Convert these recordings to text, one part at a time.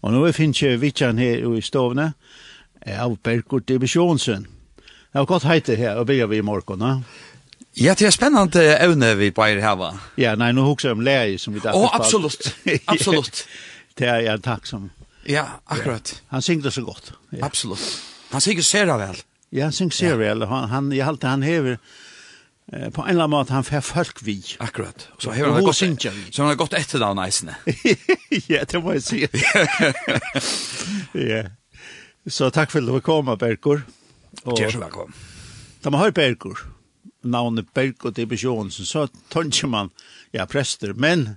Og nå finnes jeg vittjen her i stovene av Berkort Divisjonsen. Det var godt heiter her, og begynner vi i morgen, da. Ja, det er spennende evne vi bare her, va? Ja, nei, nå husker jeg om leie som vi da... Å, oh, absolutt, absolutt. det er jeg takksom. Ja, akkurat. Ja. Han synger så godt. Ja. Absolutt. Han synger ser vel. Ja, han synger ser vel. Han, han, jeg halte han hever eh, på en eller annen måte han får folk vi. Akkurat. Så har han, gått, så han har gått etter da, neisene. ja, det må jeg si. ja. Så takk for at du kom, Og, Takk så velkommen. Da man har Berkor, navnet Berkor til Jonsen, så tonker man, ja, prester, men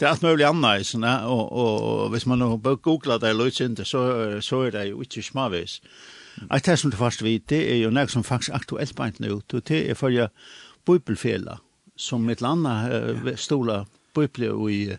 det er alt mulig annet, sånn, og, og, og hvis man nå googler det, så, så er det jo ikke smavis. Ja Eit det som du fast vet, det er jo noe som faktisk aktuelt på nu, og det er for jeg bøybelfela, som et eller annet uh, stola bøyble i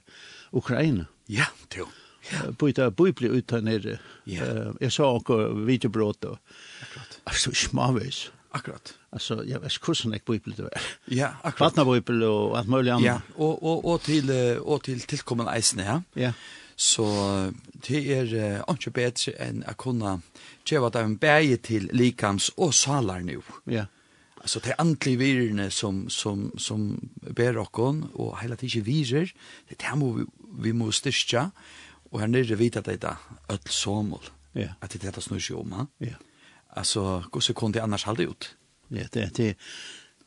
Ukraina. Ja, det er jo. Ja. Bøyta ut her nere. Ja. Jeg sa okkur videobrot og... Akkurat. Altså, smavis. Akkurat. Altså, jeg vet ikke hvordan jeg bibel det. Ja, akkurat. Vatna bibel og alt mulig annet. Ja, og, og, och till og til tillkommen eisene, ja. Ja. Så det er uh, ikke bedre enn å kunne kjøve at en bæge til likams og salar nå. Ja. Altså det er antlige virene som, som, som ber okken, og hele tiden virer, det er det må vi, vi må styrke, og her nere vet at det er ødel somel, ja. at det er det snur seg om. Ja. Altså, hvordan kunne det annars halde ut? Ja, det er det.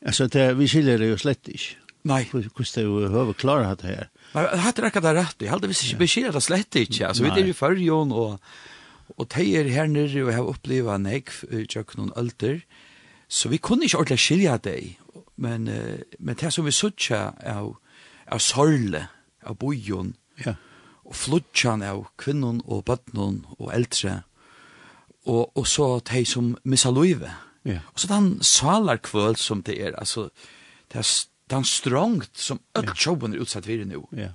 Altså, det, vi skiljer det jo slett ikke. Nei. Hvordan det er jo klara klare det her. Men hatt rekka det rett, jeg hadde visst ikke beskjed, det slett ikke. Altså, vi er i førjon, og, og de er her nere, og jeg har opplevd en jeg, tjøk noen ølter, så vi kunne ikke ordentlig skilja det, men, uh, men det som vi suttja av, av sorle, av bojon, ja. og flutjan av kvinnon og bøtnon og eldre, og, og så de som missa løyve. Ja. Og så den salarkvøl som det er, altså, det er den strongt som öll tjobben er utsatt fyrir nu. Ja.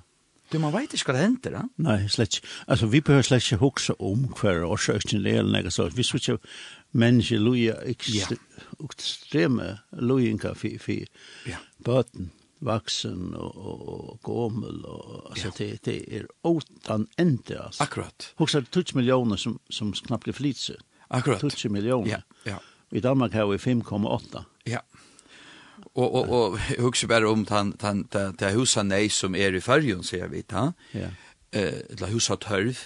Du, man vet ikke hva det henter, da? Nej, slett inte. Alltså, vi behöver slett inte huxa om hver årsøkken eller något sånt. Vi skulle inte mennesker loja ekstreme lojinka för ja. böten, vaksen och, och, och gommel. Og, altså, ja. det, det är åttan ende, alltså. Akkurat. Huxa 20 miljoner som, som knappt er flitse. Akkurat. 20 miljoner. Ja, ja. I Danmark har vi 5,8. Ja og og och hugsa bara om tan han det husa nei som er i färgen ser vi ta. Ja. Eh la husa tørv.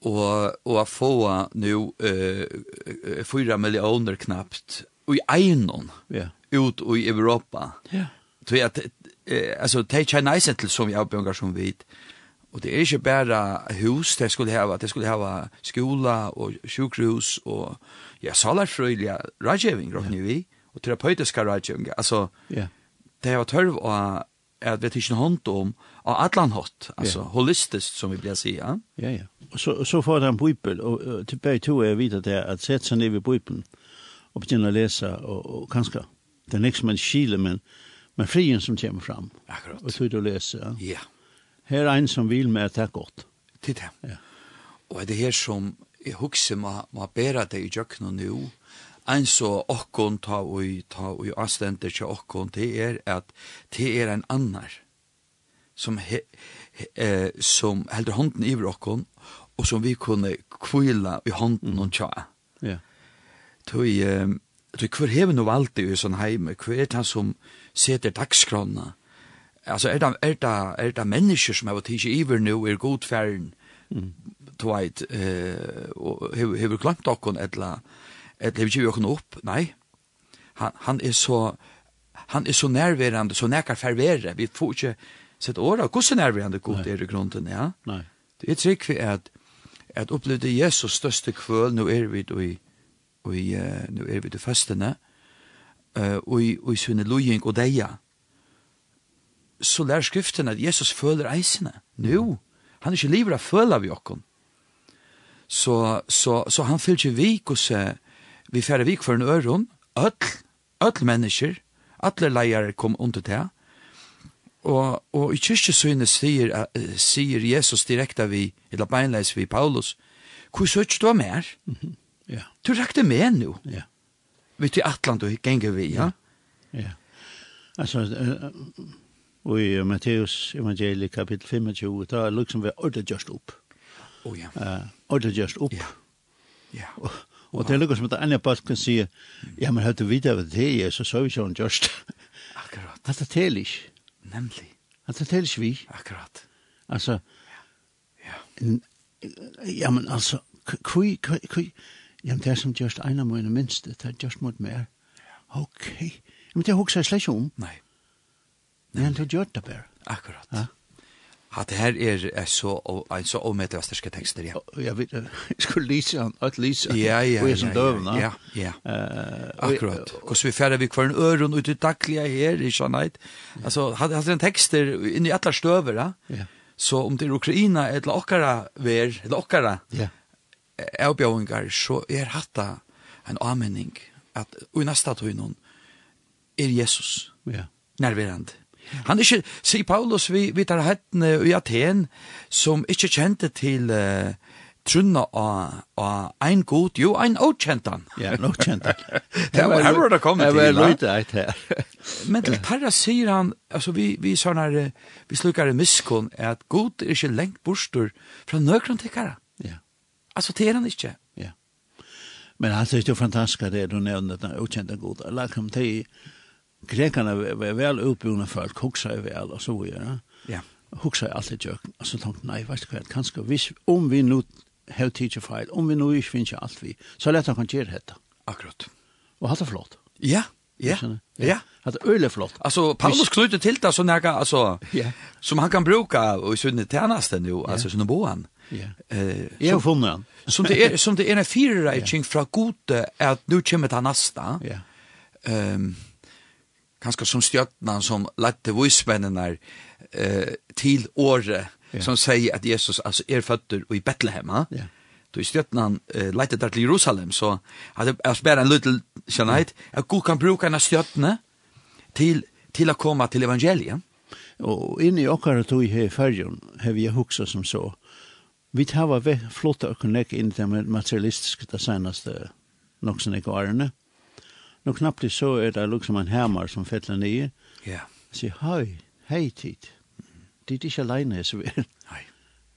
Och och att få nu eh 4 miljoner knappt i einon. Ja. Ut i Europa. Ja. Så att alltså ta Chinese till som jag böngar som vid. Och det är ikke bare hus, det skulle ha, det skulle ha skola och sjukhus och ja, salarfröjliga rådgivning, rådgivning, rådgivning, og terapeutiska rådgivning. Alltså yeah. det har tørv og at vi ikke hånd om av atlan altså yeah. holistiskt som vi blir säga. Ja, ja. Och så, så får han bibel, og uh, til begge to er vidt det er at sette seg ned och bibelen og begynne å lese, og, og kanskje det er ikke som en kile, men, men frien som kommer fram. Akkurat. Og tog det å lese. Ja. ja. Her er en som vil med at det er godt. Titt det. Ja. Og det her som jeg husker må, må bære det i jøkken nå, en så okkon ta og ta og avstender til okkon, det er at det er en annar som, he, he, eh, som heldur hånden iver okkon, og som vi kunne kvila i hånden og tja. Ja. Tui, eh, tui, hver hever no alltid i sånn heime, hver er det som seter dagskrona? Altså, er det, er det, er det mennesker som har tidsi iver nu, er godfæren, mm. tveit, eh, og hever, hever glemt okkon etla, eller vi gjør ikke opp, nei. Han, han er så, han er så nærværende, så nærkar fervere, vi får ikke sett åra, hvordan nærværende god er i grunden, ja. Nei. Det er trygg vi at, at opplevde Jesus største kvøl, nå er vi i, i, nå er vi i festene, og i, og i sunne lojeng og deia, så lær skriften at Jesus føler eisene, nå, han er ikke livet av føler vi okken, så, så, så han føler ikke vi hvordan vi færre vik for en øron, öll, öll mennesker, alle leier kom under det, og, og i kyrkjesynet sier, uh, sier Jesus direkte vi, eller beinleis vi Paulus, hvor søk du var mer? Mm -hmm. yeah. Du rekte med nu. Ja. Vi til Atlant og ganger vi, ja? Ja. Yeah. Altså, uh, og i Matteus evangeliet kapitel 25, da er liksom vi ordet just opp. Oh, ja. Uh, ordet just opp. Ja. Ja. Yeah. Og det er lukket som at andre bare kan si, ja, men hørte videre ved det er, så så vi sånn just. Akkurat. At det er ikke. Nemlig. At det er ikke vi. Akkurat. Altså, ja, ja men altså, kui, kui, kui, ja, men det er som just en av mine minste, det er just mot mer. Ok. Men det er hoksa slett om. Nei. Nei, det er gjort det bare. Akkurat. Ja at her er så, en så omedelig tekster, ja. Jeg vet, jeg skulle lise han, at lise, ja, ja, og jeg som døvna. Ja, ja, akkurat. Hvordan vi færre vi kvar en øren ut i her, i Sjanait. Altså, hadde han tekster inn i alle støver, ja. Så om det er Ukraina, eller okkara ver, eller okkara, ja. avbjøvingar, så er hatta en anmenning, at i nasta tøynon er Jesus ja. nærverande. Han er ikke, sier Paulus, vi, vi tar hettene i Aten, som ikke kjente til uh, trunna av, av ein god, jo, ein åkjentan. Ja, en åkjentan. det var her var det kommet til. Det var løyte eit her. Men til Tarra sier han, altså vi, vi, sånne, vi slukkar i miskon, at god er ikke lengt bostur fra nøkron tikkara. Ja. Altså, det er han ikke. Ja. Men altså, det er jo fantastisk at det er du nevner, den åkjentan god. Lakam til, grekarna var väl uppbjudna folk, huxa i vel, og så vidare. Ja. Huxa i alltid i og så tänkte nej, vet du hva, kanske hvis, om vi nu har teacher fight, om vi nu ikke finner alt vi, så lätt han kan gjøre dette. Akkurat. Och hatt det flott. Ja, ja, ja. Hatt det öle flott. Alltså, Paulus knyter til det så näga, alltså, ja. som han kan bruka och i sin tjänaste nu, yeah. alltså, som boan. Ja. Eh, jag funnit han. Som det är, som det är en fyrreitning från gode, att nu kommer det nästa. Ja. Ehm, kanskje som stjøtnan som lette vismennene eh, til året ja. som sier at Jesus altså, er føtter i Bethlehem. Ja. Då stjøtnan eh, lette der til Jerusalem, så at jeg bare en liten kjennhet, at Gud kan bruke en stjøtne til, til å komme til evangeliet. Og inne i okkar tog her i färgen, har vi huksa som så, vi tar var flotta og inn til materialistiske det senaste som ikke årene. Mm Nå knappt så er det liksom en hermar som fettler nye. Ja. Så sier, hei, hei tid. Det er ikke alene så vi er. Nei.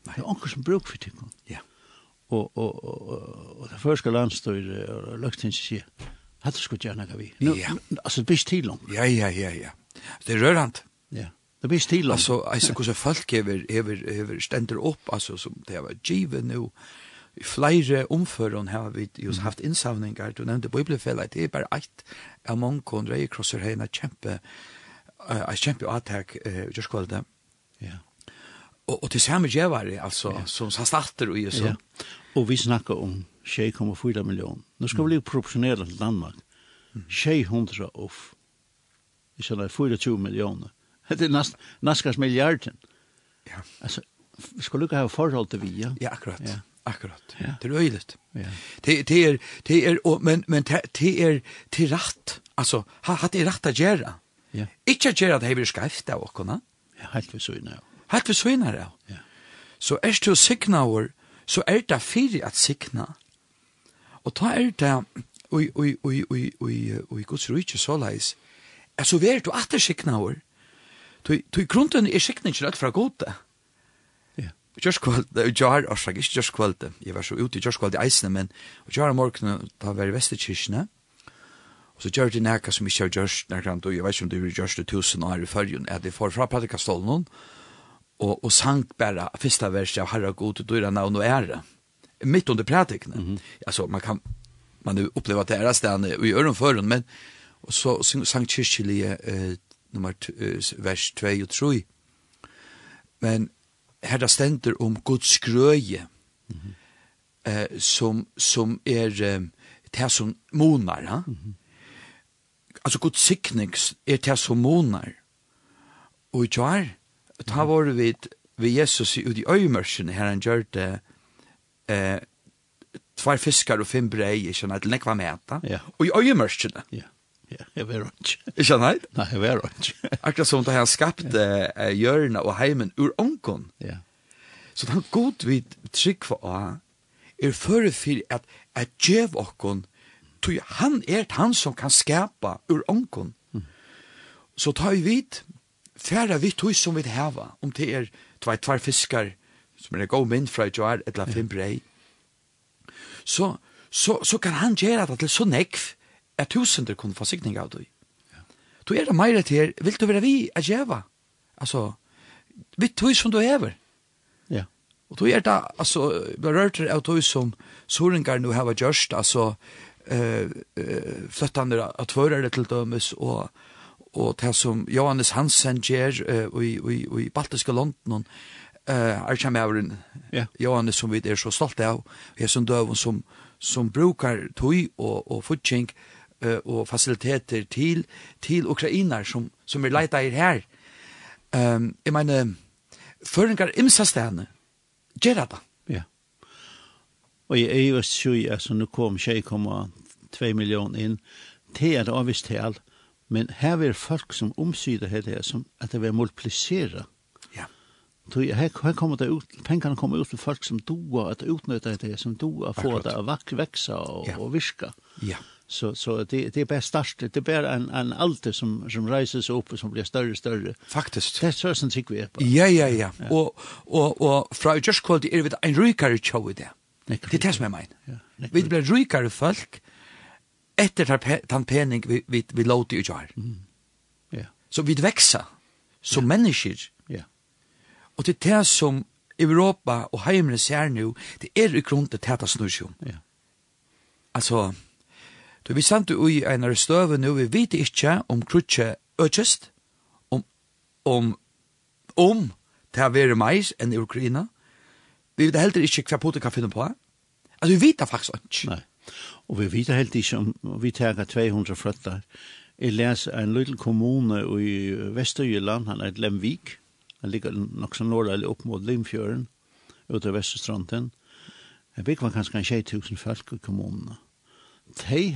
Nei. Det er onker som bruk for ting. Ja. Og, og, og, og, det første landstøyre og løgtingen sier, hatt det skulle gjerne vi? Nå, Ja. Altså, det blir stil om. Ja, ja, ja, ja. Det er rørant. Ja. Det blir stil om. Altså, altså, hvordan folk hever, hever, hever stender opp, altså, som det var givet nå, no i flere omføren har vi just haft innsavningar, du nevnte bibelfellet, det er bare eit av mange rei krosser heina kjempe, uh, kjempe avtak uh, gjørskvalde. Ja. Og, og til samme djevari, altså, ja. som sa starter og i så. Ja. Og vi snakker om 6,4 millioner. Nå skal vi bli proporsjonere til Danmark. 600 off. Vi sier 24 millioner. Det er næst, næstkast milliarden. Ja. Altså, vi skal lukke ha forhold til vi, ja? Ja, akkurat. Ja. Akkurat. Ja. Det er øyligt. Ja. Det det är det är men men det er til rett. Altså, har har det rett å gjøre? Ja. Inte att göra det här blir skrift där och. Ja, helt för så ja. Helt för så inne Ja. Så er det att signa or så er det för at signa. Og ta er det oi, oi, oi, oi, oi, oi, Guds rike så leis, läs. Alltså vart du atter signa or. Du du grunden er signa inte rätt för gott. Ja Just kvöld, det jeg har årsak, ikke just kjørskvöld, jeg var så ute i just kjørskvöld i eisene, men jeg har morgenen, da var i Vestekirkene, og så gjør det nækka som ikke har gjørst, og jeg vet ikke om det har gjørst i tusen år i fyrjun, at jeg får fra Pratikastolen, og, og sang bare første vers av Herre God, til er navn og ære, midt under Pratikene. Mm -hmm. Altså, man kan, man opplever at det er stedet, i gjør den føren, men, og så sang kyrkjelige, eh, nummer, eh, vers 2 og 3, men, her det stender om Guds grøye, mm -hmm. eh, som, som er eh, det som monar. Ha? Mm -hmm. Altså Guds sikning er det som monar. Og i kjær, da var vi ved Jesus ut i øyemørsene, her han gjør det eh, tvær fiskar og fem brei, ikke sant, nekva meta. Yeah. Og i øyemørsene. Ja. Yeah. Jeg var ikke. Ikke han? Nei, jeg var ikke. Akkurat som da han skapte uh, hjørna og heimen ur onkon. Ja. Så det god vi trygg for å er føre for at at djev åkon tog han er han som kan skapa ur onkon. Mm. Så tar vi vidt færa vi tog som vi heva om det er tvær tvær fiskar som er god mynd fra jo er et la fem brei. Så, så, så kan han gjøre det til så nekv er tusender kunne få sikning av det. Du er det mer til, vil du være vi at djeva? Altså, vi tog som du hever. Ja. Og du er det, altså, berørt er av tog som soringar nu hava gjørst, altså, eh uh, flyttande att tvörare till dømes, och och det som Johannes Hansen ger uh, i i i baltiska London eh Archamavren ja. Johannes som vi er så stolta av är som døven som som brukar tui och och futching og fasiliteter til, til ukrainar som, som er leita i her. Um, jeg mener, føringar imsa stedene, gjerra da. Ja. Og jeg er jo sjøy, altså nå kom 2 millioner inn, det er avvist til men her er folk som omsyder her, det som at det vil multiplisere. Ja. Så her, her kommer det ut, pengene kommer ut til folk som doer at utnytter det, som doer få det å vekse og, ja. og virke. Ja så så det det är bara störst det är bara en en allt som som reses upp och som blir större större faktiskt det är så som sig vi ja ja ja. Och och och fra just called det är en rikare show det. Det tas med mig vi blir rikare folk efter den pening vi vi vi låter ju jar ja. Så vi växer som människor ja. Och det är som Europa och hemmen ser nu det är i grunden täta snurrsjum ja. Alltså Du vi sendt ui einar støve nu, vi vet ikkje om krutje økjest, om, om, om det har vært mais enn i Ukraina. Vi vet heller ikkje hva Putin kan finne på. Altså, vi vet det faktisk ikke. Nei. Og vi vet heller ikkje om vi teker 200 frøtter. Jeg les en liten kommune i Vesterjylland, han er Lemvik. Han ligger nok så nordlig opp mot Limfjøren, ute av Vesterstranten. Jeg bygger kanskje en 2000 folk i kommunene. Mm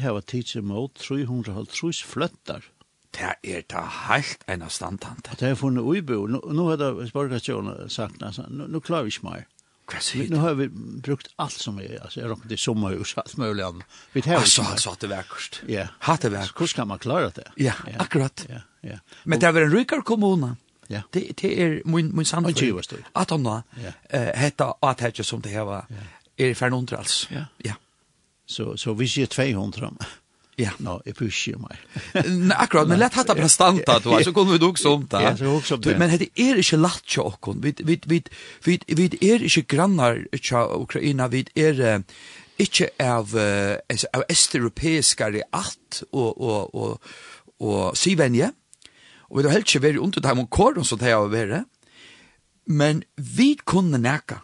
har tid tidsi mot 350 fløttar. Det er ta helt en standant. Det har funnet uibo. Nå, nå har det spørsmålet sagt, altså, nå, nå klarer vi ikke mer. Hva sier Nå har vi brukt alt som vi, altså, jeg råkket i sommerhus, alt mulig annet. Vi tar altså, ikke mer. Altså, hatt det verkost. Ja. Hatt det verkost. Hvordan kan man klare det? Ja, akkurat. Ja, ja. Men det er en rykar kommune. Ja. Det, det er min, min sannføy. At han da, hetta at hetta som det heva, er i fernundre, altså. Ja. Ja. Så så vi ser 200. Ja, no, jag pushar mig. Nei, akkurat, men lätt hatta prestanta då så kunne vi dukse om det. Ja, så också det. Men det er ikke latt til och vi vi vi vi vi er ikke grannar til Ukraina, vi er ikke av av östeuropeiska art og, og, og, og syvänje. og vi har helst ikke vært under dem og kåren som det har vært, Men vi kunne neka,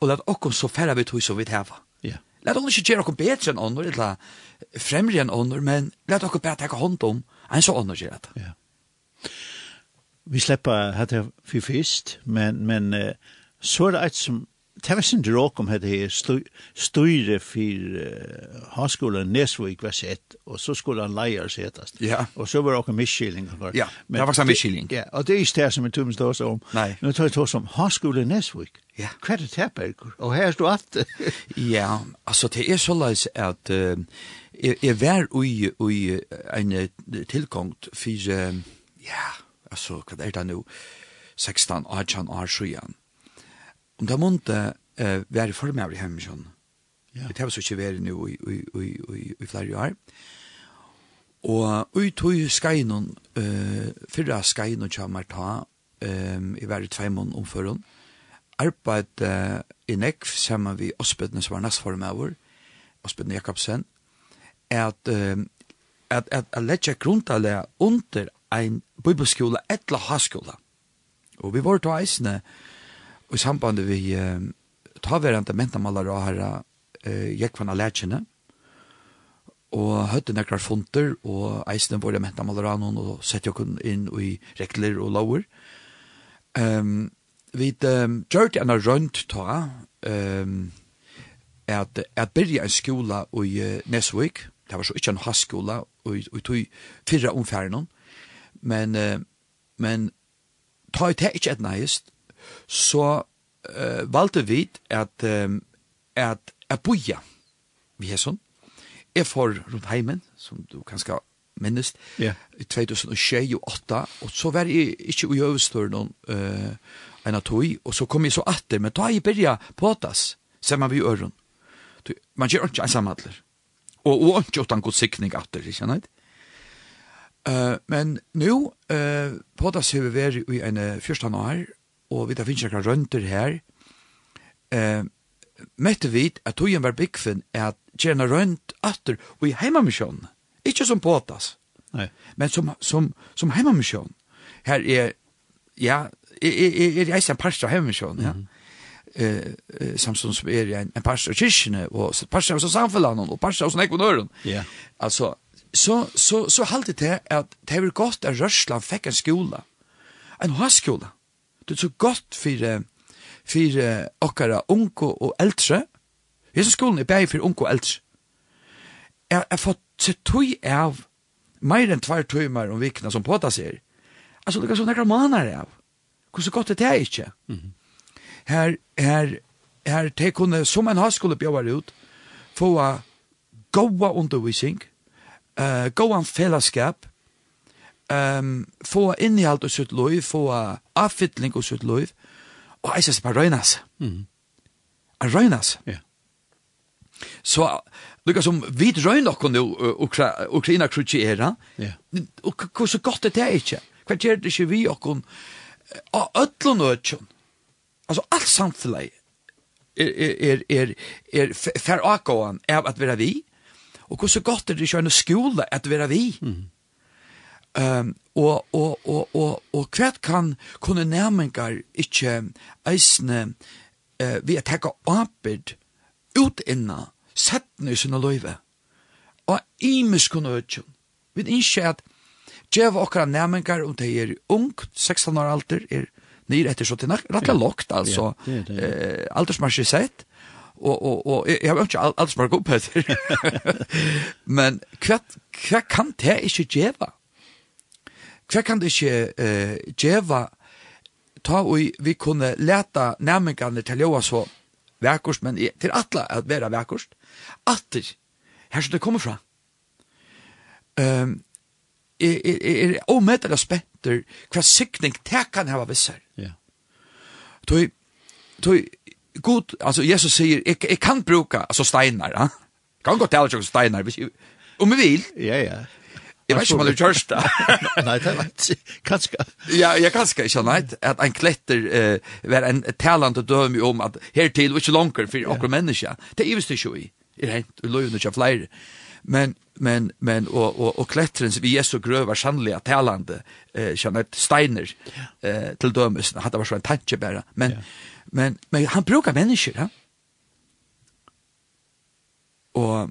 og lett oss så færre vi tog som vi tävade. Lät oss ikke gjøre något bedre enn ånder, eller fremre enn ånder, men lät oss bare ta hånd om en så ånder gjør det. Ja. Vi slipper här till för först, men, men så er det et som det var sin råk om hette her styre for uh, hanskolen Nesvik var sett, og så skulle han leier settast. Ja. Og så var det også misskilling. Ja, det var faktisk en misskilling. Ja, og det er ikke det som vi tog med oss om. Nei. Nå tar vi tog som hanskolen Nesvik. Ja. Hva er det her, Berger? Og her står alt. ja, altså det er så leis at uh, jeg, var ui, ui en tilkomst for, uh, ja, altså hva er det nå, 16, 18 år siden Om det måtte uh, være for meg i hemmesjon. Ja. Det har så ikke vært nå i, i, i, i, i flere år. Og ut tog skeinene, uh, fyrre skeinene kommer ta, um, i hver tvei måned omføren, arbeid uh, i nekv sammen vi Osbedene som var nestform av vår, Osbedene Jakobsen, at, uh, at, at, at letja grunntallet under ein bibelskola etla haskola. Og vi var til eisene, uh, i samband vi eh, tar verandre mentamaller og herra eh, Jekvann Alertjene, og høtte nekrar funter, og eisene våre mentamaller av noen, og sette jo inn i rekler og lover. Um, vi um, gjør det en rønt ta, um, at, at byrja en skola i uh, Nesvik, det var så ikke en haskola og vi tog fyrre omfæren, men, uh, men ta i det ikke et nægist, så uh, valgte vi at, um, at, at boja vi er sånn. Jeg får rundt heimen, som du kanskje minnest, yeah. i 2008, og så var jeg ikke i øvestøren uh, en av tog, og så kom jeg så atter, men da jeg byrja på åttas, ser man vi i øren. Man gjør ikke en ensamhandler. Og, og ikke åttan god sikning atter, ikke sant? Uh, men nu, uh, på åttas har vi vært i en 14 år, og vi da finnes ikke rønter her, eh, mette vi at togen var byggfinn er at tjena rønt atter og i heimamisjonen. ikke som påtas, Nei. men som, som, som heimamisjon. Her er, ja, er, er, er jeg en parst av heimamisjon, ja. Mm -hmm eh Samson som är en en pastor og parst av samfunnet, og parst av sånne ekonomen. Ja. Alltså så så så halte det att det är godt at Røsland fikk en skola. En högskola det er så godt for, for okkara unge og eldre. Hese skolen er bare for unge og eldre. Jeg har fått til tog av mer enn tvær tøymer om vikene som påta seg. Altså, det er sånn ekkert maner av. Hvordan godt er det ikke. Her, her, her, det kunne, som en haskole bjøver ut, få goa undervisning, uh, goa fellesskap, um, få innehalt og sitt liv, få avfittling og sitt liv, og jeg synes bare røynes. Mm. Røynes. Ja. Yeah. Så lukka som vi røyn okkur nu Ukra Ukraina krutjera, Ja. og hva så godt det er ikke? Hva gjør det ikke vi okkur av ötlun ötjon? Altså alt samfunnet er, er, er, er, er fer akåan av at vera vi, og hva så godt er det ikke en skole at vera vi? Mm Um, og, og, og, og, og hva kan kunne nærmengar ikke eisne uh, vi at hekka apid ut inna settene i sinne løyve og imes kunne øtjon vi innskje at djeva okkara nærmengar om det er ung 16 år alder er nyr etter så til rakka lokt altså yeah, yeah, yeah. uh, aldersmarsje sett og og og jeg har ikkje alt alt smak opp her. Men hva kvat kan det ikkje gjeva? hva kan det ikke uh, djeva ta og vi kunne leta nærmengene til å så verkost, men til atla at vera verkost, atter, her som det kommer fra. Um, er, er, er, er omedelig spenter hva sikning det kan hava visser. Ja. Toi, toi, god, altså Jesus sier, jeg, jeg kan bruka, altså steinar, ja? kan gå til alle steinar, om vi vil. Ja, ja. Jeg vet ikke om han har kjørst det. Nei, det var ikke. Kanskje. Ja, jeg kanskje ikke, nei. At en kletter uh, var en talende døm om at hertil og ikke langer for akkurat menneska. Det er visst ikke i. Det er hent, og løyene ikke flere. Men, men, men, og, og, og klettrens vi er så grøv grøver sannelig at talende, uh, kjenner et steiner uh, til dømes. Det var så en tanke bare. Men, men, men han brukar mennesker, ja. Og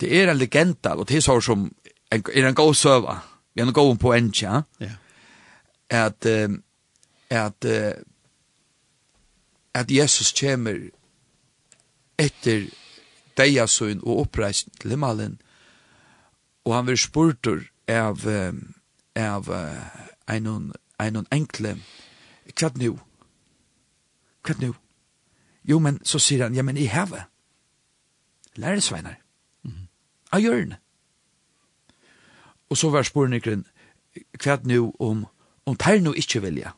det er en legenda, og det er så som er en god søva, vi er en god på en tja, yeah. at, uh, at, uh, at Jesus kommer etter deiasøyn og oppreist til himmelen, og han vil spurtur av, um, av uh, einon, einon enkle, hva nu? Hva nu? Jo, men så sier han, ja, men i hevet. Læresveinar. Mm. Av hjørnet Og så var spurnikeren, kvært nu om, om teir nu ikkje vilja,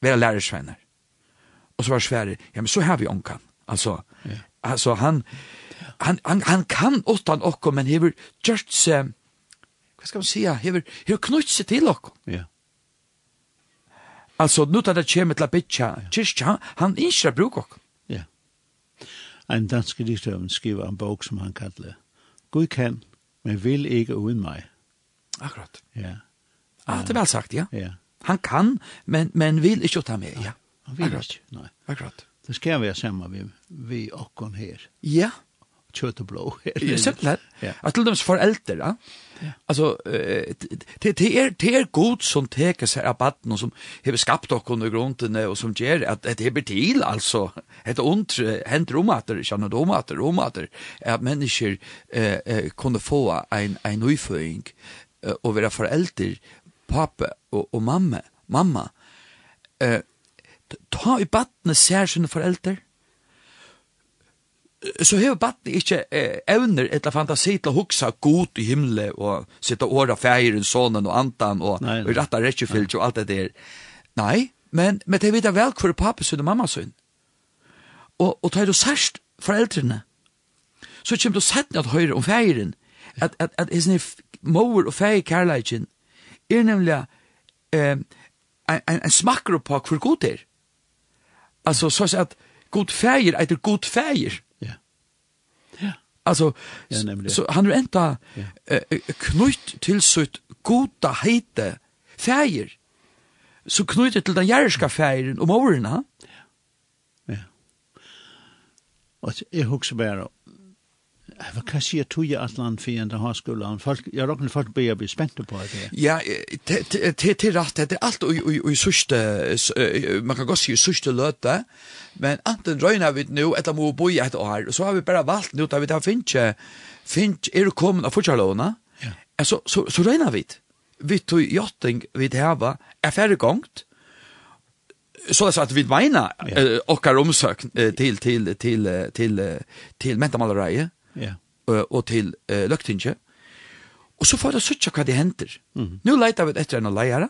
være lærersveiner. Og så var svære, ja, men så har vi onkan. Altså, ja. altså han, han, han, han kan åttan okko, men hever gjort seg, hva skal man sija, hever, hever knutt seg til okko. Ja. Altså, nu tar det kjem til a bitja, kyrkja, han innskjer bruk okko. Ja. En dansk diktøven skriver en bok som han kallar, Gud kan, men vil ikke uden mig. Akkurat. Ja. Ja, det er vel sagt, ja. Ja. Han kan, men, men vil ikke ta med, ja. Han vil akkurat. ikke, nei. Akkurat. Det skal være samme vi, vi okkon her. Ja. Kjøtt og blå her. Ja, simpelthen. Ja. At til deres foreldre, ja. Altså, det, det, er, det er god som teker seg av baden, og som har skapt okkon i grunnene og som gjør at det blir til, altså. Et ondt hent romater, kjennet romater, romater, at mennesker eh, kunne få en, en uføring. nøyføying og våra föräldrar, pappa og, og mamma, mamma, eh, ta i battene ser sine forelder, så hever battene ikkje eh, evner eller fantasi til å hugsa god i himle og sitta åra feiren, sonen og antan og, nei, nei. og och allt og alt det der. Nei, men, men det vet jeg vel hvor pappa sin og mamma sin. Og, og tar du særst foreldrene, så kommer du sett at høyre om feiren, at, at, at, at mor og fæg kærleikin er nemlig eh, en, en, en smakker på hvor god er. Altså, så at god fægir etter god feir. Ja. Ja. Altså, ja, nemlig. så han er enda ja. eh, knytt til sitt goda heite feir. så knytt til den jæreska feiren og moren. Ja. Ja. Og jeg husker bare Hva kan jeg si at tog jeg at land for en høyskolen? Folk, jeg råkner folk blir jeg blir spent på det. Ja, det er rett, det er alt i sørste, man kan godt si i sørste løte, men anten røyner vi nå etter må bo i et år, så har vi bare valgt nå, da vi da finner, finner, er du kommet av fortsalovene? Ja. Så, så, så røyner vi. Vi tog jotting vi heva er ferdig gongt, så det att vi menar och har omsökt till till till till till mentamaleriet yeah. og og til uh, løgtinget. Og så får jeg søtja hva det henter. Mm -hmm. Nå leiter vi etter en leier,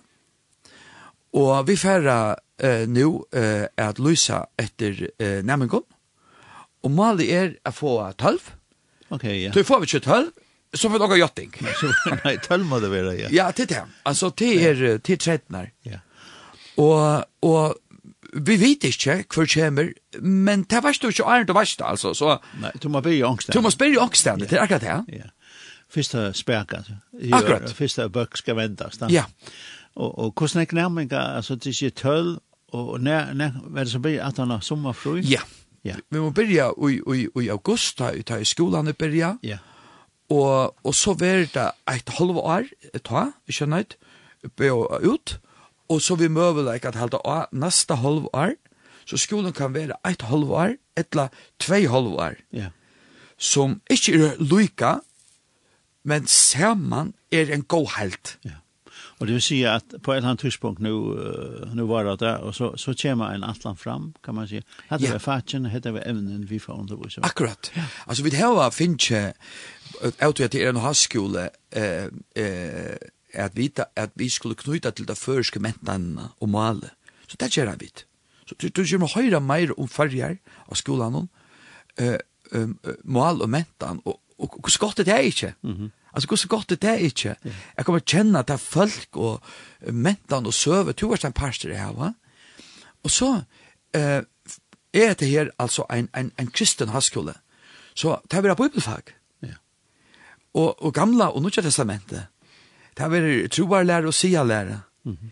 og vi færre uh, nå uh, at lysa etter uh, nærmengen, og målet er å få tølv. Ok, ja. Så får vi ikke tølv, så får vi noe jotting. Nei, tølv må det være, ja. Ja, til det. Altså, til er, til tretnar. Ja. Og, og vi vet ikke hvor kommer, men det var ikke æren til verste, altså. Så, Nei, du må bli i ångstene. Du må bli i ångstene, yeah. det er akkurat det. Ja. Fyrsta spærka. Akkurat. Fyrsta bøk skal vendas. Da. Ja. Og, og hvordan er nærmenga, altså det er ikke tøll, og nær, nær, hva er det som blir at han har sommerfru? Ja. Ja. Vi må byrja i, i, i august, da, da i skolan byrja. Ja. Og, og så var det et halv år, ta, ikke nøyt, ut, Og så vi møvelik at halda av neste halvår, så skolen kan være eit halvår, etla tvei halvår, ja. som ikke er lyka, men saman er en god helt. Ja. Og det vil si at på et eller annet tidspunkt nu, nu var det der, og så, så kommer en atlan fram, kan man si. Hette ja. var fatjen, hette vi evnen vi får undervise. Akkurat. Ja. Altså vi har finnes ikke, at det er en havskole, eh, eh, at vita at vi skulle knyta til det førske mentanene og male. Så det gjør vi. Så du, du kommer høyre mer om farger av skolen, uh, um, mal og mentan, og, og, og hvordan godt er det ikke. Mm -hmm. Altså, hvordan godt er det ikke. Jeg kommer kjenne at det er folk og mentan og søve, to er en parster jeg har, Og så uh, er det her altså en, en, en kristen haskole. Så det er bare bibelfag. Ja. Og, og gamla og nødja testamentet, det er troarlære og sialære. Mm -hmm.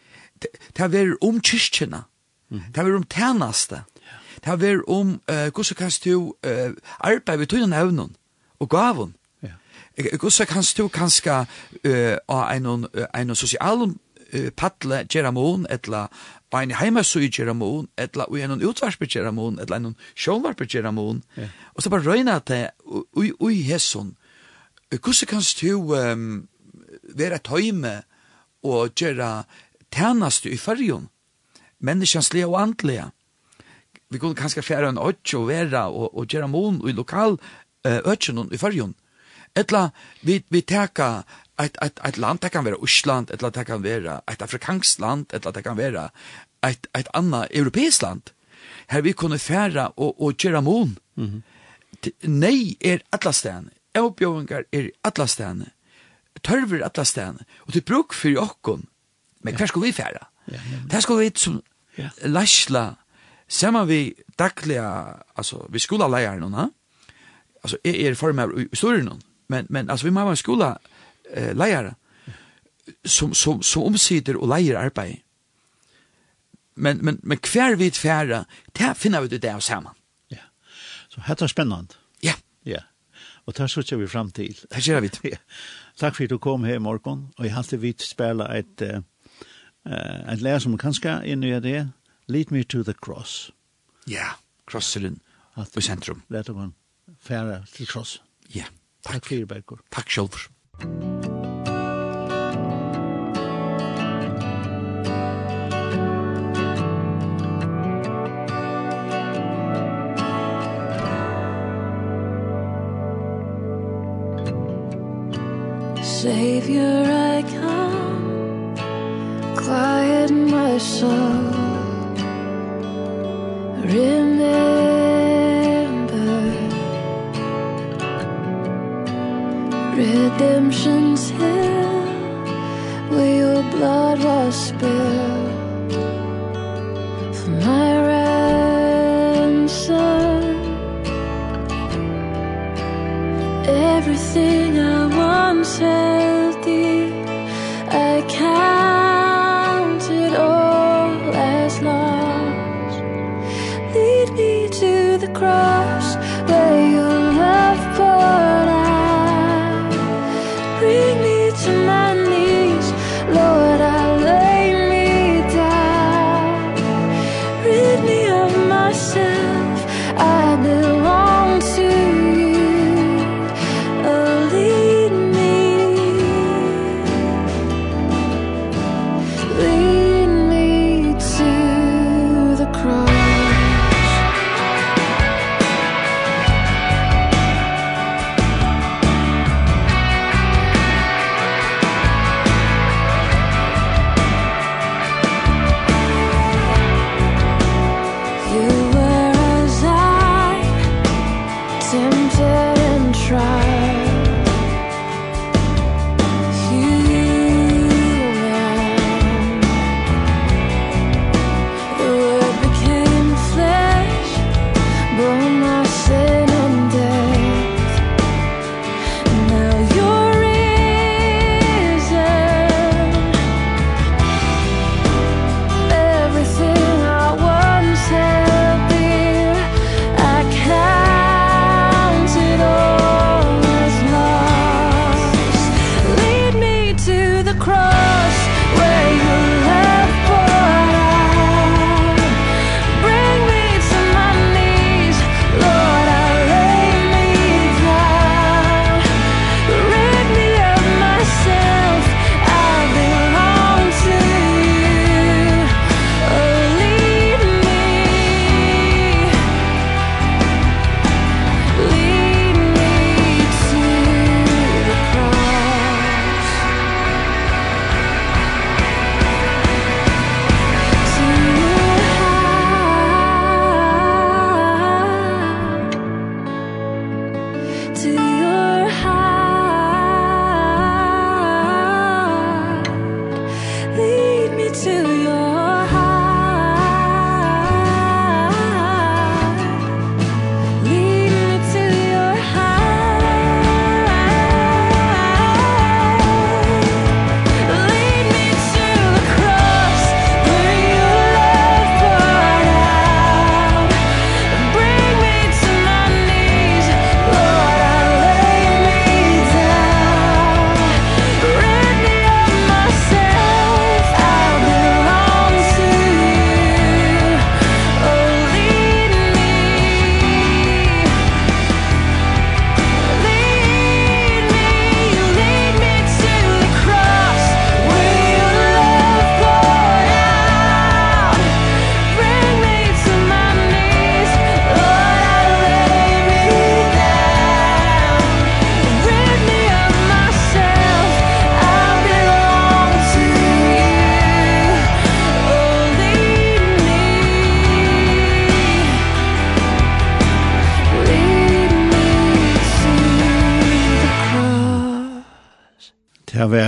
Det er om kyrkjene. Mm -hmm. Det er om tjeneste. Yeah. Det er om uh, hvordan kan du uh, arbeide ved tøyne evnen og gaven. Yeah. Hvordan kan du kanskje uh, av en, uh, en sosial uh, paddle gjøre mån, eller på en heimasøy gjøre mån, eller i en utvarspe gjøre mån, eller en sjånvarpe gjøre mån. Yeah. Og så bare røyne at det, ui, ui, hesson, hvordan kan du... Um, vera tøyme og gjøre tænaste i fyrjon, menneskjanslige og andlige. Vi kunne kanskje fjære en øtje og vera og, og gjøre mån i lokal øtjen i fyrjon. Etla, vi, vi teka et, et, et land, det kan være Osland, etla det kan være et afrikansk land, etla det kan være et, et annet europeisk land. Her vi kunne fjære og, og gjera mon. Mm -hmm. Nei er atlastegn. Avbjøringar er atlastegn tørver alla stene, og til bruk for okkon, men hver skal vi færa? Ja, Det skal vi som ja. læsla, saman vi dagliga, altså, vi skola leier noen, altså, jeg er form i historien noen, men, men altså, vi må ha en skola eh, leier, som, som, som omsider og leier arbeid. Men, men, men hver vi færa, det finner vi det av saman. Ja, så dette er spennende. Ja. Ja, og det er så vi fram til. Det gjør vi. Ja. Takk for at du kom her i morgen, og jeg halte vidt spela et, uh, et lær som kanskje inn i det, Lead me to the cross. Ja, crosselen i sentrum. Lært om han færa til cross. Ja, takk. Takk for at Takk selv. Takk Savior I come. Quiet my soul. cry.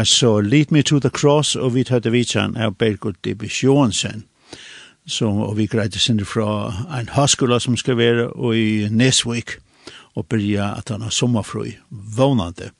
så Lead Me to the Cross, og vi tøtte vitsan av Bergot Dibis Johansen. Så, og vi greide sinne fra en høyskola som skal være i Nesvik, og byrja at han har sommerfrøy, vånande.